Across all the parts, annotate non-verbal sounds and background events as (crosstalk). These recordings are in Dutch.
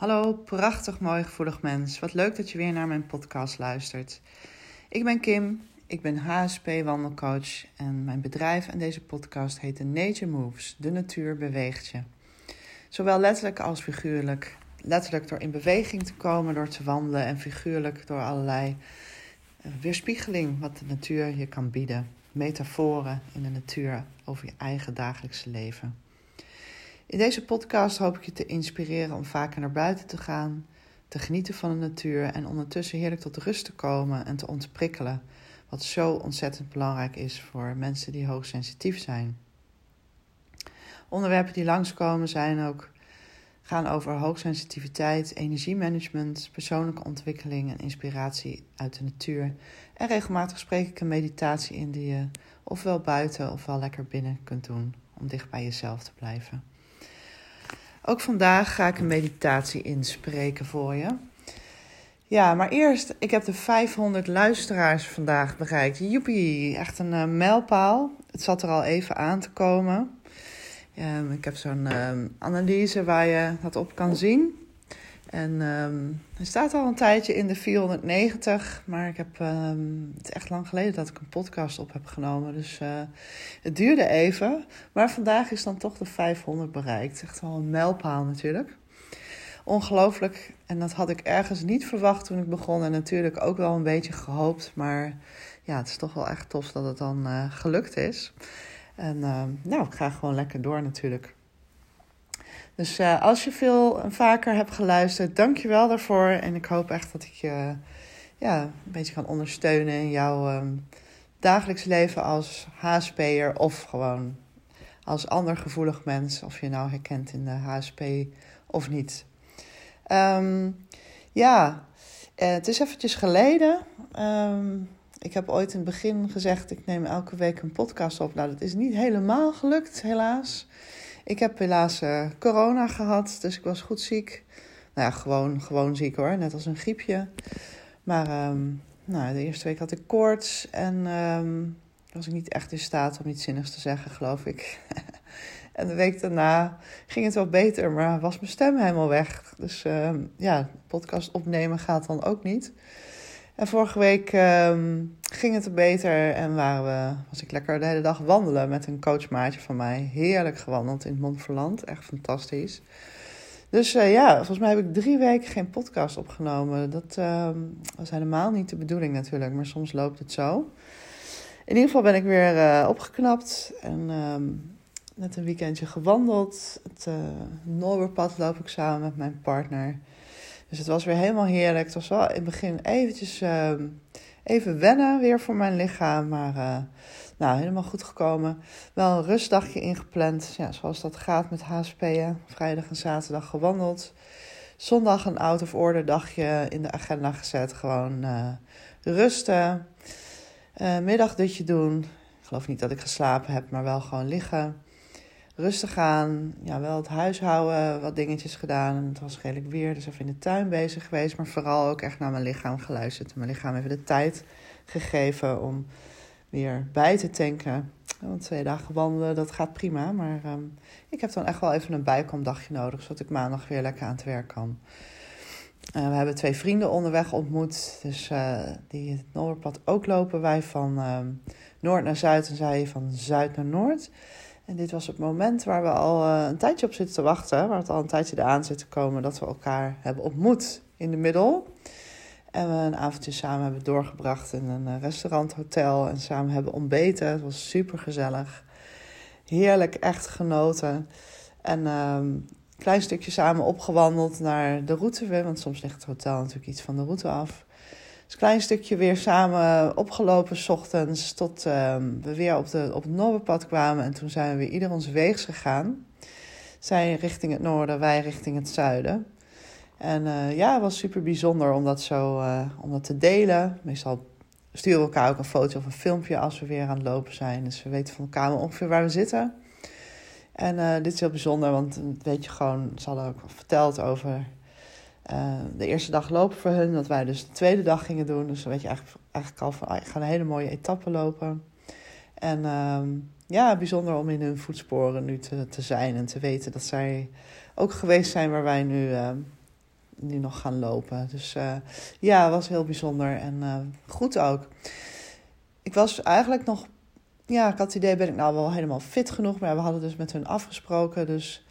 Hallo, prachtig mooi gevoelig mens. Wat leuk dat je weer naar mijn podcast luistert. Ik ben Kim, ik ben HSP wandelcoach en mijn bedrijf en deze podcast heet The Nature Moves. De natuur beweegt je. Zowel letterlijk als figuurlijk. Letterlijk door in beweging te komen, door te wandelen en figuurlijk door allerlei eh, weerspiegeling wat de natuur je kan bieden. Metaforen in de natuur over je eigen dagelijkse leven. In deze podcast hoop ik je te inspireren om vaker naar buiten te gaan, te genieten van de natuur en ondertussen heerlijk tot rust te komen en te ontprikkelen, wat zo ontzettend belangrijk is voor mensen die hoogsensitief zijn. Onderwerpen die langskomen zijn ook gaan over hoogsensitiviteit, energiemanagement, persoonlijke ontwikkeling en inspiratie uit de natuur. En regelmatig spreek ik een meditatie in die je ofwel buiten ofwel lekker binnen kunt doen om dicht bij jezelf te blijven. Ook vandaag ga ik een meditatie inspreken voor je. Ja, maar eerst, ik heb de 500 luisteraars vandaag bereikt. Joepie, echt een uh, mijlpaal. Het zat er al even aan te komen. Um, ik heb zo'n um, analyse waar je dat op kan zien. En um, hij staat al een tijdje in de 490, maar ik heb, um, het echt lang geleden dat ik een podcast op heb genomen. Dus uh, het duurde even. Maar vandaag is dan toch de 500 bereikt. Echt wel een mijlpaal natuurlijk. Ongelooflijk. En dat had ik ergens niet verwacht toen ik begon. En natuurlijk ook wel een beetje gehoopt. Maar ja, het is toch wel echt tof dat het dan uh, gelukt is. En uh, nou, ik ga gewoon lekker door natuurlijk. Dus uh, als je veel en vaker hebt geluisterd, dank je wel daarvoor. En ik hoop echt dat ik je ja, een beetje kan ondersteunen in jouw um, dagelijks leven als HSP'er of gewoon als ander gevoelig mens. Of je nou herkent in de HSP of niet. Um, ja, uh, het is eventjes geleden. Um, ik heb ooit in het begin gezegd, ik neem elke week een podcast op. Nou, dat is niet helemaal gelukt, helaas. Ik heb helaas uh, corona gehad, dus ik was goed ziek. Nou ja, gewoon, gewoon ziek hoor, net als een griepje. Maar um, nou, de eerste week had ik koorts en um, was ik niet echt in staat om iets zinnigs te zeggen, geloof ik. (laughs) en de week daarna ging het wel beter, maar was mijn stem helemaal weg. Dus um, ja, podcast opnemen gaat dan ook niet. En vorige week um, ging het er beter en waren we, was ik lekker de hele dag wandelen met een coachmaatje van mij. Heerlijk gewandeld in het Montferland, echt fantastisch. Dus uh, ja, volgens mij heb ik drie weken geen podcast opgenomen. Dat uh, was helemaal niet de bedoeling natuurlijk, maar soms loopt het zo. In ieder geval ben ik weer uh, opgeknapt en um, net een weekendje gewandeld. Het uh, loop ik samen met mijn partner. Dus het was weer helemaal heerlijk. Het was wel in het begin eventjes uh, even wennen weer voor mijn lichaam. Maar uh, nou, helemaal goed gekomen. Wel een rustdagje ingepland. Ja, zoals dat gaat met HSP'en. Vrijdag en zaterdag gewandeld. Zondag een out of order dagje in de agenda gezet. Gewoon uh, rusten. middagdutje doen. Ik geloof niet dat ik geslapen heb, maar wel gewoon liggen rustig aan. Ja, wel het huishouden, wat dingetjes gedaan. En het was redelijk weer, dus even in de tuin bezig geweest. Maar vooral ook echt naar mijn lichaam geluisterd. Mijn lichaam even de tijd gegeven om weer bij te tanken. Want twee dagen wandelen, dat gaat prima. Maar um, ik heb dan echt wel even een bijkomdagje nodig, zodat ik maandag weer lekker aan het werk kan. Uh, we hebben twee vrienden onderweg ontmoet. Dus uh, die het Noorderpad ook lopen. Wij van um, noord naar zuid en zij van zuid naar noord. En dit was het moment waar we al uh, een tijdje op zitten te wachten. Waar het al een tijdje eraan zit te komen dat we elkaar hebben ontmoet in de middel. En we een avondje samen hebben doorgebracht in een restaurant, hotel. En samen hebben ontbeten. Het was super gezellig. Heerlijk, echt genoten. En een klein stukje samen opgewandeld naar de route weer. Want soms ligt het hotel natuurlijk iets van de route af. Dus een klein stukje weer samen opgelopen, s ochtends, tot um, we weer op, de, op het Noorderpad kwamen. En toen zijn we weer ieder ons weegs gegaan. Zij richting het noorden, wij richting het zuiden. En uh, ja, het was super bijzonder om dat zo uh, om dat te delen. Meestal sturen we elkaar ook een foto of een filmpje als we weer aan het lopen zijn. Dus we weten van elkaar ongeveer waar we zitten. En uh, dit is heel bijzonder, want weet je gewoon, ze hadden ook verteld over uh, de eerste dag lopen voor hun, dat wij dus de tweede dag gingen doen. Dus dan weet je eigenlijk, eigenlijk al van, ah, ik ga een hele mooie etappe lopen. En uh, ja, bijzonder om in hun voetsporen nu te, te zijn en te weten dat zij ook geweest zijn waar wij nu uh, nu nog gaan lopen. Dus uh, ja, was heel bijzonder en goed ook. Ik was eigenlijk nog, ja, ik had het idee, ben ik nou wel helemaal fit genoeg. Maar we hadden dus met hun afgesproken, dus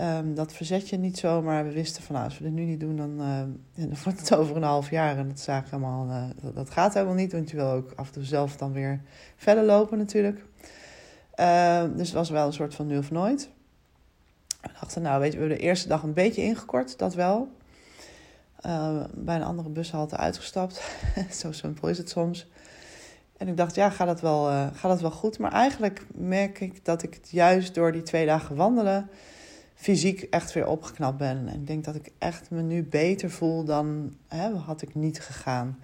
um, dat verzet je niet zomaar. We wisten van, nou, als we dit nu niet doen, dan, (laughs) dan wordt het over een half jaar. En dat eigenlijk helemaal, dat, dat, gaat helemaal niet, want je wil ook af en toe zelf dan weer verder lopen natuurlijk. Ehm, dus het was wel een soort van nu of nooit. We dachten, nou weet je, we hebben de eerste dag een beetje ingekort, dat wel. Uh, bij een andere bushalte uitgestapt. (laughs) Zo simpel is het soms. En ik dacht, ja, gaat dat, wel, uh, gaat dat wel goed? Maar eigenlijk merk ik dat ik het juist door die twee dagen wandelen... fysiek echt weer opgeknapt ben. En ik denk dat ik echt me nu beter voel dan hè, had ik niet gegaan.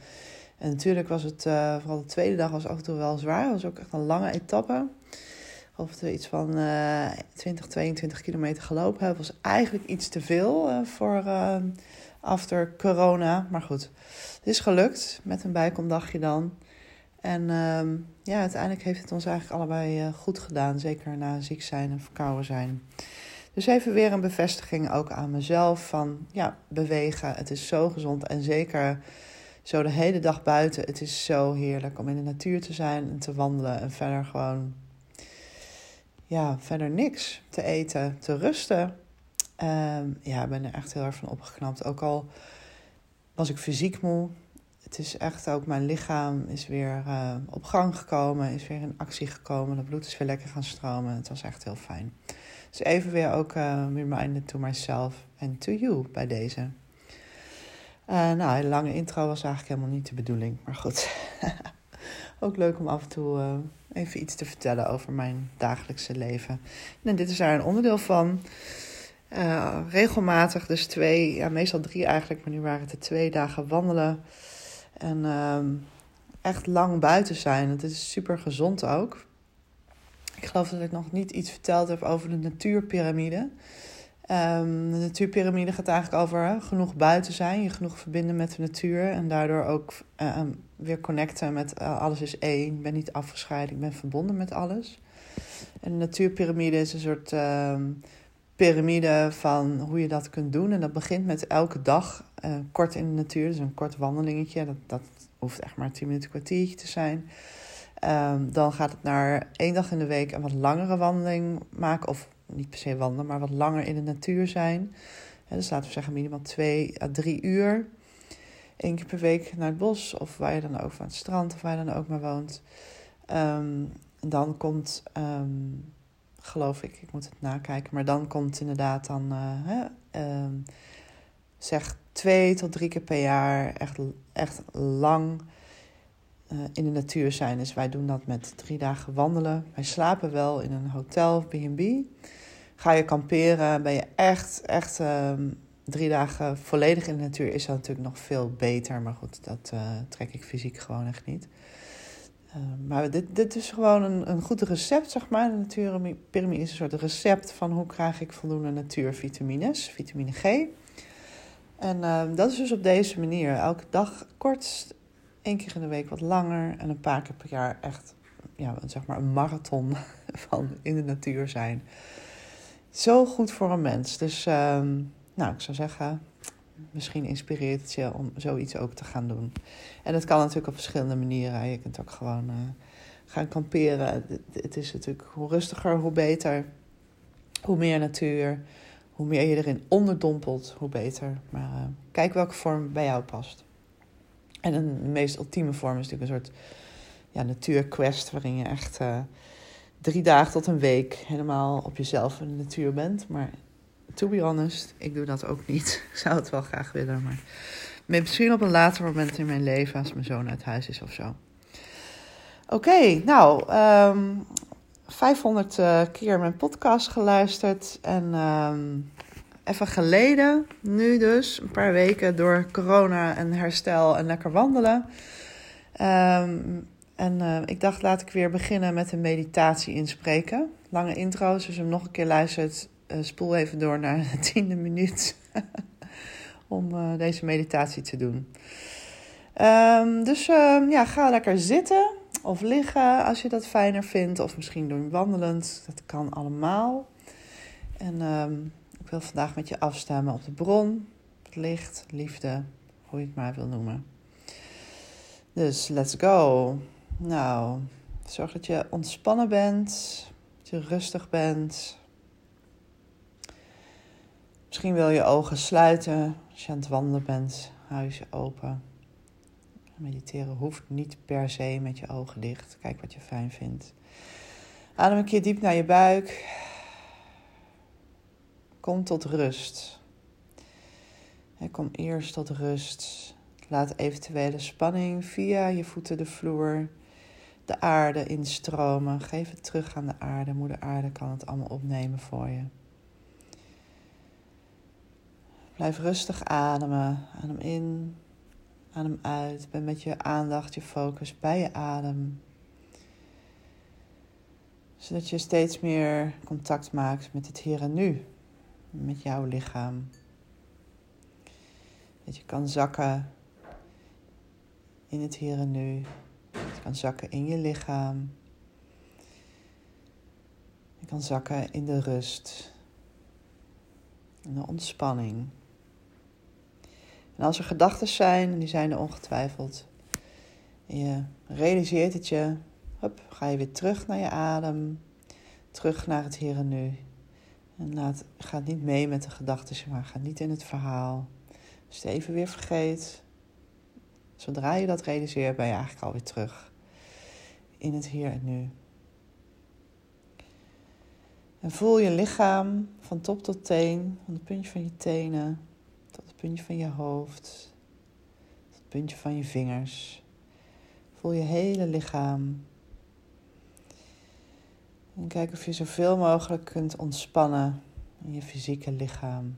En natuurlijk was het, uh, vooral de tweede dag was af en toe wel zwaar. Het was ook echt een lange etappe of we iets van uh, 20, 22 kilometer gelopen hebben. was eigenlijk iets te veel uh, voor uh, after corona. Maar goed, het is gelukt met een bijkomdagje dan. En ehm, ja, uiteindelijk heeft het ons eigenlijk allebei eh, goed gedaan. Zeker na ziek zijn en verkouden zijn. Dus even weer een bevestiging ook aan mezelf van ja, bewegen. Het is zo gezond en zeker zo de hele dag buiten. Het is zo heerlijk om in de natuur te zijn en te wandelen en verder gewoon ja, verder niks te eten, te rusten. Ehm, ja, ik ben er echt heel erg van opgeknapt. Ook al was ik fysiek moe. Het is echt ook mijn lichaam is weer uh, op gang gekomen, is weer in actie gekomen. Het bloed is weer lekker gaan stromen. Het was echt heel fijn. Dus even weer ook uh, reminder to myself and to you bij deze. Uh, nou, een lange intro was eigenlijk helemaal niet de bedoeling, maar goed. (laughs) ook leuk om af en toe even iets te vertellen over mijn dagelijkse leven. En dit is daar een onderdeel van. Regelmatig, dus twee, ja, meestal drie eigenlijk, maar nu waren het er twee dagen wandelen. En uh, echt lang buiten zijn. Het is super gezond ook. Ik geloof dat ik nog niet iets verteld heb over de natuurpyramide. Um, de natuurpyramide gaat eigenlijk over genoeg buiten zijn, je genoeg verbinden met de natuur en daardoor ook uh, weer connecten met uh, alles is één. Ik ben niet afgescheiden, ik ben verbonden met alles. En de natuurpyramide is een soort uh, piramide van hoe je dat kunt doen. En dat begint met elke dag uh, kort in de natuur, dus een kort wandelingetje. Dat, dat hoeft echt maar tien minuten kwartiertje te zijn. Um, dan gaat het naar één dag in de week een wat langere wandeling maken of niet per se wandelen, maar wat langer in de natuur zijn. dus laten we zeggen minimaal twee à drie uur. Eén keer per week naar het bos of waar je dan ook van het strand of waar je dan ook maar woont. Um, dan komt, um, geloof ik, ik moet het nakijken, maar dan komt inderdaad dan, um, zeg twee tot drie keer per jaar echt, echt lang in de natuur zijn. Dus wij doen dat met drie dagen wandelen. Wij slapen wel in een hotel of B&B. Ga je kamperen, ben je echt, echt um, drie dagen volledig in de natuur... is dat natuurlijk nog veel beter. Maar goed, dat uh, trek ik fysiek gewoon echt niet. Uh, maar dit, dit is gewoon een, een goed recept, zeg maar. De natuurpyramide is een soort recept van hoe krijg ik voldoende natuurvitamines, vitamine G. En uh, dat is dus op deze manier. Elke dag kort één keer in de week wat langer en een paar keer per jaar echt ja, zeg maar een marathon (laughs) van in de natuur zijn. Zo goed voor een mens. Dus um, nou, ik zou zeggen, misschien inspireert het je om zoiets ook te gaan doen. En dat kan natuurlijk op verschillende manieren. Je kunt ook gewoon uh, gaan kamperen. Het, is natuurlijk hoe rustiger, hoe beter. Hoe meer natuur, hoe meer je erin onderdompelt, hoe beter. Maar uh, kijk welke vorm bij jou past. En een meest ultieme vorm is natuurlijk een soort ja, natuurquest, waarin je echt uh, drie dagen tot een week helemaal op jezelf in de natuur bent. Maar to be honest, ik doe dat ook niet. (laughs) Ik zou het wel graag willen, maar misschien op een later moment in mijn leven als mijn zoon uit huis is of zo. Oké, nou, um, 500 uh, keer mijn podcast geluisterd en um, even geleden, nu dus, een paar weken door corona en herstel en lekker wandelen. Um, en uh, ik dacht, laat ik weer beginnen met een meditatie inspreken. Lange intro, dus als je hem nog een keer luistert, uh, spoel even door naar de (laughs) tiende minuut (laughs) om uh, deze meditatie te doen. Um, dus uh, ja, ga lekker zitten of liggen als je dat fijner vindt. Of misschien doen wandelend, dat kan allemaal. En ik wil vandaag met je afstemmen op de bron, het licht, liefde, hoe je het maar wil noemen. Dus let's go. Nou, zorg dat je ontspannen bent, dat je rustig bent. Misschien wil je ogen sluiten als je aan het wandelen bent. Hou open. Mediteren hoeft niet per se met je ogen dicht. Kijk wat je fijn vindt. Adem een keer diep naar je buik. Kom tot rust. kom eerst tot rust. Laat eventuele spanning via je voeten, de vloer, de aarde instromen. Geef het terug aan de aarde. Moeder aarde kan het allemaal opnemen voor je. Blijf rustig ademen. Adem in, adem uit. Ben met je aandacht, je focus bij je adem. Zodat je steeds meer contact maakt met het hier en nu. Met jouw lichaam. Dat je kan zakken in het hier en nu. Je kan zakken in je lichaam. Je kan zakken in de rust. En de ontspanning. En als er gedachten zijn, en die zijn er ongetwijfeld, en je realiseert het je, hop, ga je weer terug naar je adem, terug naar het hier en nu. En laat, ga niet mee met de gedachten, maar ga niet in het verhaal. Als je het even weer vergeet, zodra je dat realiseert, ben je eigenlijk alweer terug in het hier en nu. En voel je lichaam van top tot teen, van het puntje van je tenen tot het puntje van je hoofd, tot het puntje van je vingers. Voel je hele lichaam. En kijk of je zoveel mogelijk kunt ontspannen in je fysieke lichaam.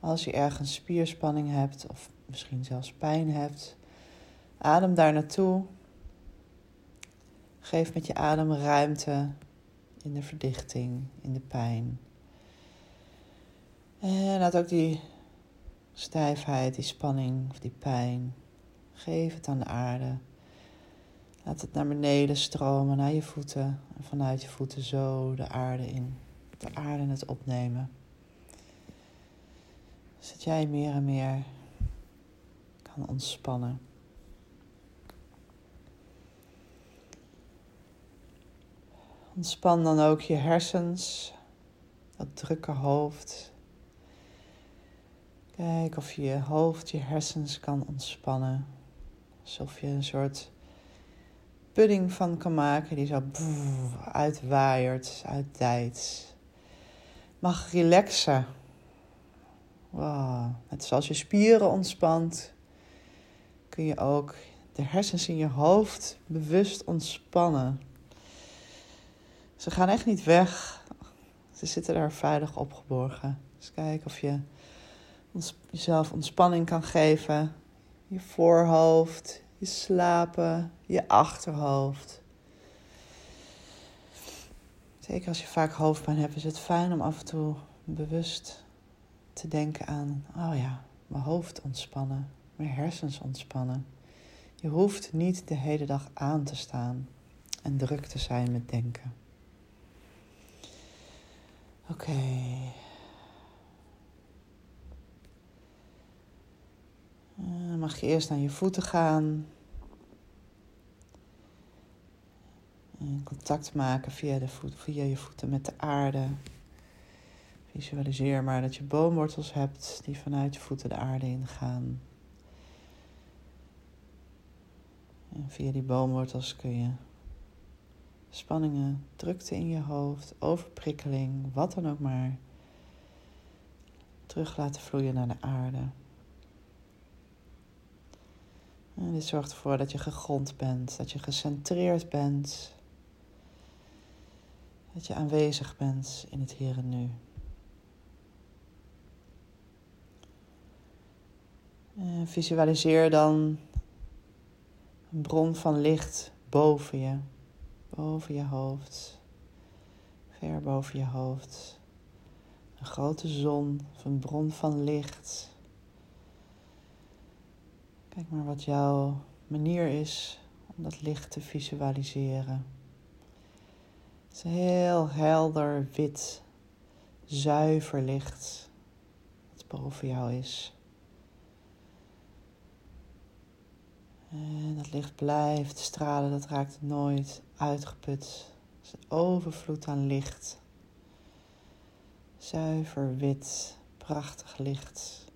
Als je ergens spierspanning hebt of misschien zelfs pijn hebt, adem daar naartoe. Geef met je adem ruimte in de verdichting, in de pijn. En laat ook die stijfheid, die spanning of die pijn. Geef het aan de aarde. Laat het naar beneden stromen, naar je voeten. En vanuit je voeten zo de aarde in. De aarde het opnemen. Zodat jij meer en meer kan ontspannen. Ontspan dan ook je hersens, dat drukke hoofd. Kijk of je je hoofd, je hersens kan ontspannen. Alsof je een soort pudding van kan maken die zo uitwaaiert, uitdijt. Mag relaxen. Wow. Net zoals je spieren ontspant, kun je ook de hersens in je hoofd bewust ontspannen. Ze gaan echt niet weg. Ze zitten daar veilig opgeborgen. Dus kijk of je jezelf ontspanning kan geven. Je voorhoofd, je slapen, je achterhoofd. Zeker als je vaak hoofdpijn hebt, is het fijn om af en toe bewust te denken aan: oh ja, mijn hoofd ontspannen, mijn hersens ontspannen. Je hoeft niet de hele dag aan te staan en druk te zijn met denken. Oké. Dan mag je eerst naar je voeten gaan. En contact maken via, de voet, via je voeten met de aarde. Visualiseer maar dat je boomwortels hebt die vanuit je voeten de aarde ingaan. En via die boomwortels kun je spanningen, drukte in je hoofd, overprikkeling, wat dan ook maar, terug laten vloeien naar de aarde. En dit zorgt ervoor dat je gegrond bent, dat je gecentreerd bent, dat je aanwezig bent in het hier en nu. Visualiseer dan een bron van licht boven je, boven je hoofd, ver boven je hoofd. Een grote zon of een bron van licht Kijk maar wat jouw manier is om dat licht te visualiseren. Het is heel helder, wit, zuiver licht. Het boven jou is. En dat licht blijft stralen, dat raakt nooit uitgeput. Het is een overvloed aan licht. Zuiver wit, prachtig licht.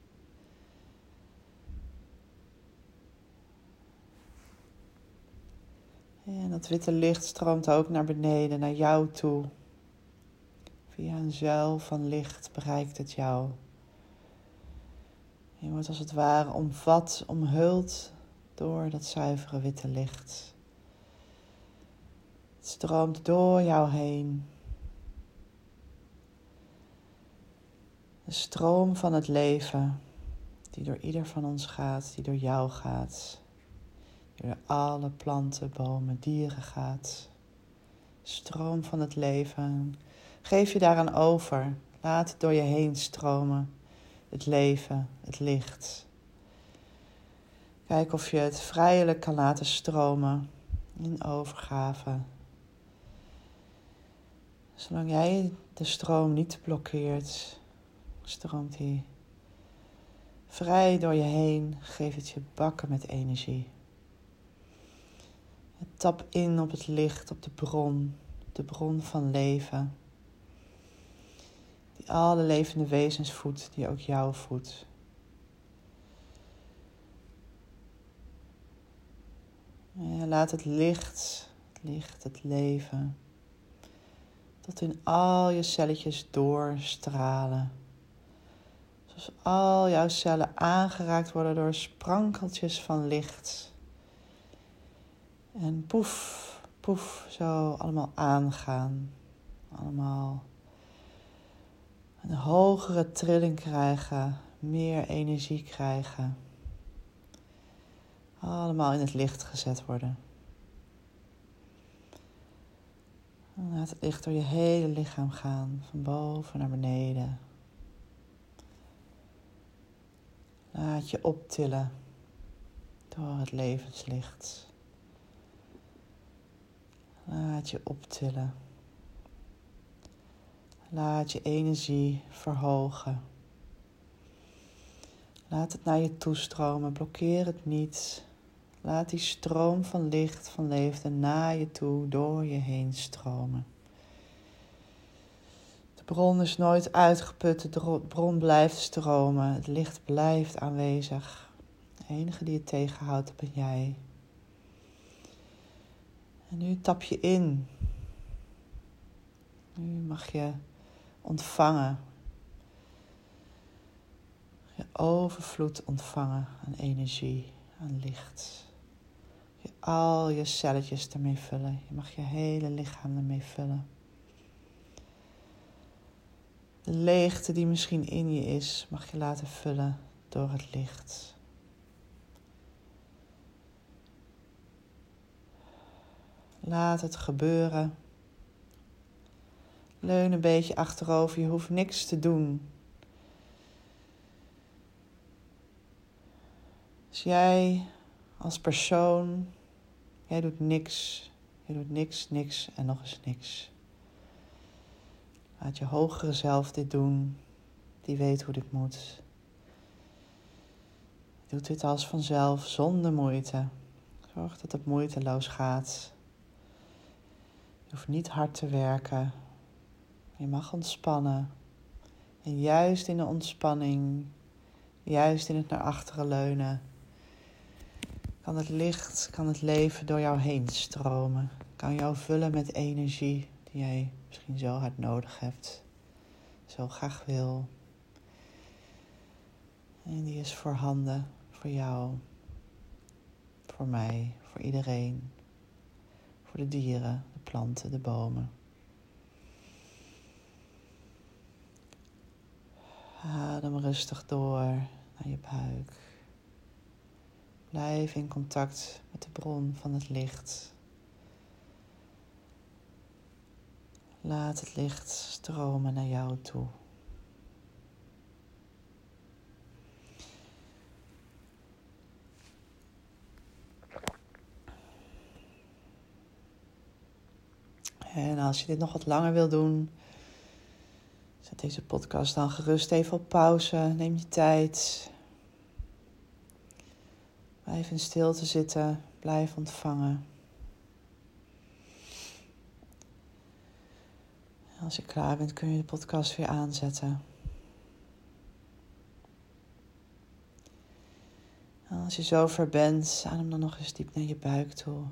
En dat witte licht stroomt ook naar beneden, naar jou toe. Via een zuil van licht bereikt het jou. Je wordt als het ware omvat, omhuld door dat zuivere witte licht. Het stroomt door jou heen. De stroom van het leven die door ieder van ons gaat, die door jou gaat, door alle planten, bomen, dieren gaat. Stroom van het leven. Geef je daaraan over. Laat het door je heen stromen. Het leven, het licht. Kijk of je het vrijelijk kan laten stromen in overgave. Zolang jij de stroom niet blokkeert, stroomt hij vrij door je heen. Geef het je bakken met energie. Tap in op het licht, op de bron, de bron van leven. Die alle levende wezens voedt, die ook jou voedt. Laat het licht, het licht, het leven, tot in al je celletjes doorstralen. Zoals al jouw cellen aangeraakt worden door sprankeltjes van licht. En poef, poef, zo allemaal aangaan. Allemaal een hogere trilling krijgen, meer energie krijgen allemaal in het licht gezet worden. laat het licht door je hele lichaam gaan, van boven naar beneden. Laat je optillen door het levenslicht. Laat je optillen. Laat je energie verhogen. Laat het naar je toestromen. Blokkeer het niet. Laat die stroom van licht, van leven naar je toe, door je heen stromen. De bron is nooit uitgeput, de bron blijft stromen, het licht blijft aanwezig. De enige die het tegenhoudt, ben jij. En nu tap je in. Nu mag je ontvangen. Je overvloed ontvangen aan energie, aan licht je al je celletjes ermee vullen. Je mag je hele lichaam ermee vullen. De leegte die misschien in je is, mag je laten vullen door het licht. Laat het gebeuren. Leun een beetje achterover, je hoeft niks te doen. Als jij als persoon. Jij doet niks. Je doet niks, niks en nog eens niks. Laat je hogere zelf dit doen. Die weet hoe dit moet. Doet dit als vanzelf, zonder moeite. Zorg dat het moeiteloos gaat. Hoeft niet hard te werken. Je mag ontspannen. En juist in de ontspanning, juist in het naar achteren leunen kan het licht, kan het leven door jou heen stromen. Kan jou vullen met energie die jij misschien zo hard nodig hebt. Zo graag wil. En die is voorhanden voor jou, voor mij, voor iedereen. Voor de dieren, planten, de bomen. Adem rustig door naar je buik. Blijf in contact met de bron van het licht. Laat het licht stromen naar jou toe. En als je dit nog wat langer wil doen, het deze podcast dan gerust even op pauze. Neem je tijd. Blijf in stilte zitten. Blijf ontvangen. Als je klaar bent, kun je de podcast weer aanzetten. als je zover bent, adem dan nog eens diep naar je buik toe.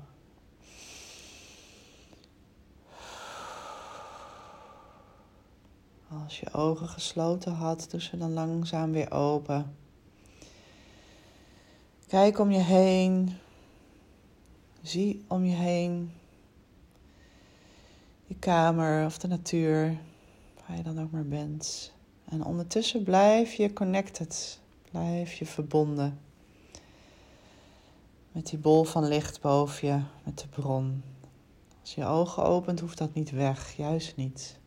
Als je ogen gesloten had, doe ze dan langzaam weer open. Kijk om je heen. Zie om je heen. Je kamer of de natuur, waar je dan ook maar bent. En ondertussen blijf je connected. Blijf je verbonden. Met die bol van licht boven je, met de bron. Als je je ogen opent, hoeft dat niet weg, juist niet.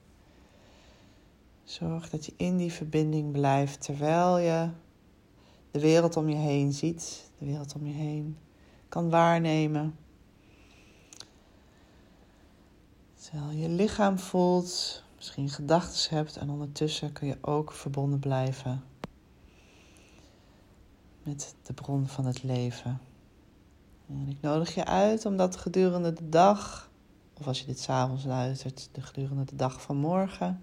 Zorg dat je in die verbinding blijft terwijl je de wereld om je heen ziet, de wereld om je heen kan waarnemen. Terwijl je lichaam voelt, misschien gedachten hebt en ondertussen kun je ook verbonden blijven met de bron van het leven. En ik nodig je uit om dat gedurende de dag, of als je dit s'avonds luistert, de gedurende de dag van morgen,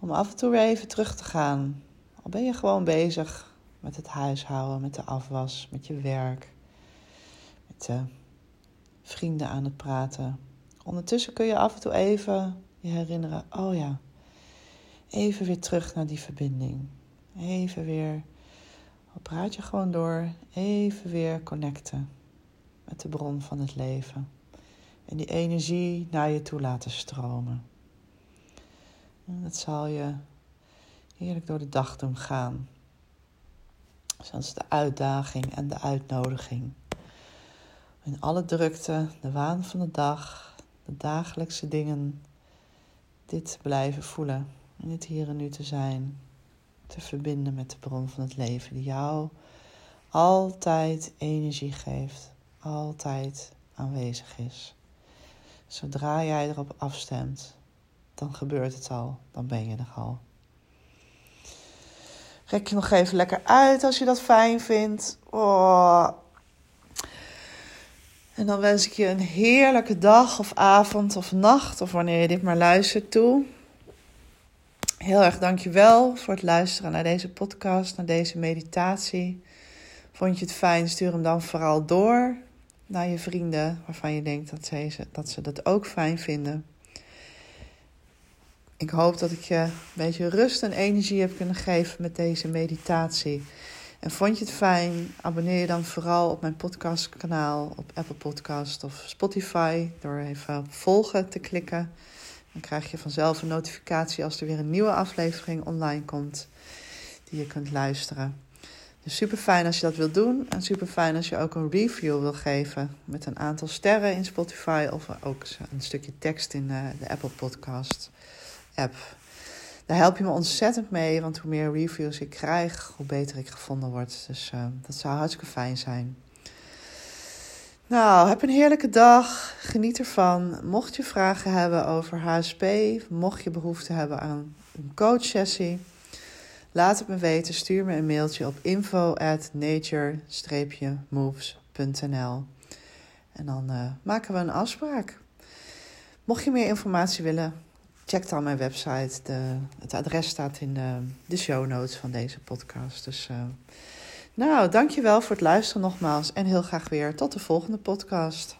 om af en toe weer even terug te gaan. Al ben je gewoon bezig met het huishouden, met de afwas, met je werk, met de vrienden aan het praten. Ondertussen kun je af en toe even je herinneren: oh ja, even weer terug naar die verbinding. Even weer, al praat je gewoon door, even weer connecten met de bron van het leven. En die energie naar je toe laten stromen. Dat zal je heerlijk door de dag doen gaan. Zoals de uitdaging en de uitnodiging. In alle drukte, de waan van de dag, de dagelijkse dingen, dit blijven voelen. En dit hier en nu te zijn. Te verbinden met de bron van het leven die jou altijd energie geeft. Altijd aanwezig is. Zodra jij erop afstemt, dan gebeurt het al. Dan ben je er al. Rek je nog even lekker uit als je dat fijn vindt. Oh. En dan wens ik je een heerlijke dag of avond of nacht, of wanneer je dit maar luistert toe. Heel erg dankjewel voor het luisteren naar deze podcast, naar deze meditatie. Vond je het fijn? Stuur hem dan vooral door naar je vrienden waarvan je denkt dat dat ze dat ook fijn vinden. Ik hoop dat ik je een beetje rust en energie heb kunnen geven met deze meditatie. En vond je het fijn? Abonneer je dan vooral op mijn podcastkanaal op Apple Podcast of Spotify door even op volgen te klikken. Dan krijg je vanzelf een notificatie als er weer een nieuwe aflevering online komt die je kunt luisteren. Dus super fijn als je dat wilt doen. En super fijn als je ook een review wil geven met een aantal sterren in Spotify of ook een stukje tekst in de, de Apple Podcast Daar help je me ontzettend mee, want hoe meer reviews ik krijg, hoe beter ik gevonden word. Dus uh, dat zou hartstikke fijn zijn. Nou, heb een heerlijke dag. Geniet ervan. Mocht je vragen hebben over HSP, mocht je behoefte hebben aan een coachsessie, laat het me weten. Stuur me een mailtje op info at nature-moves.nl En dan uh, maken we een afspraak. Mocht je meer informatie willen, check dan mijn website. De, het adres staat in de, show notes van deze podcast. Dus uh, nou, dankjewel voor het luisteren nogmaals. En heel graag weer tot de volgende podcast.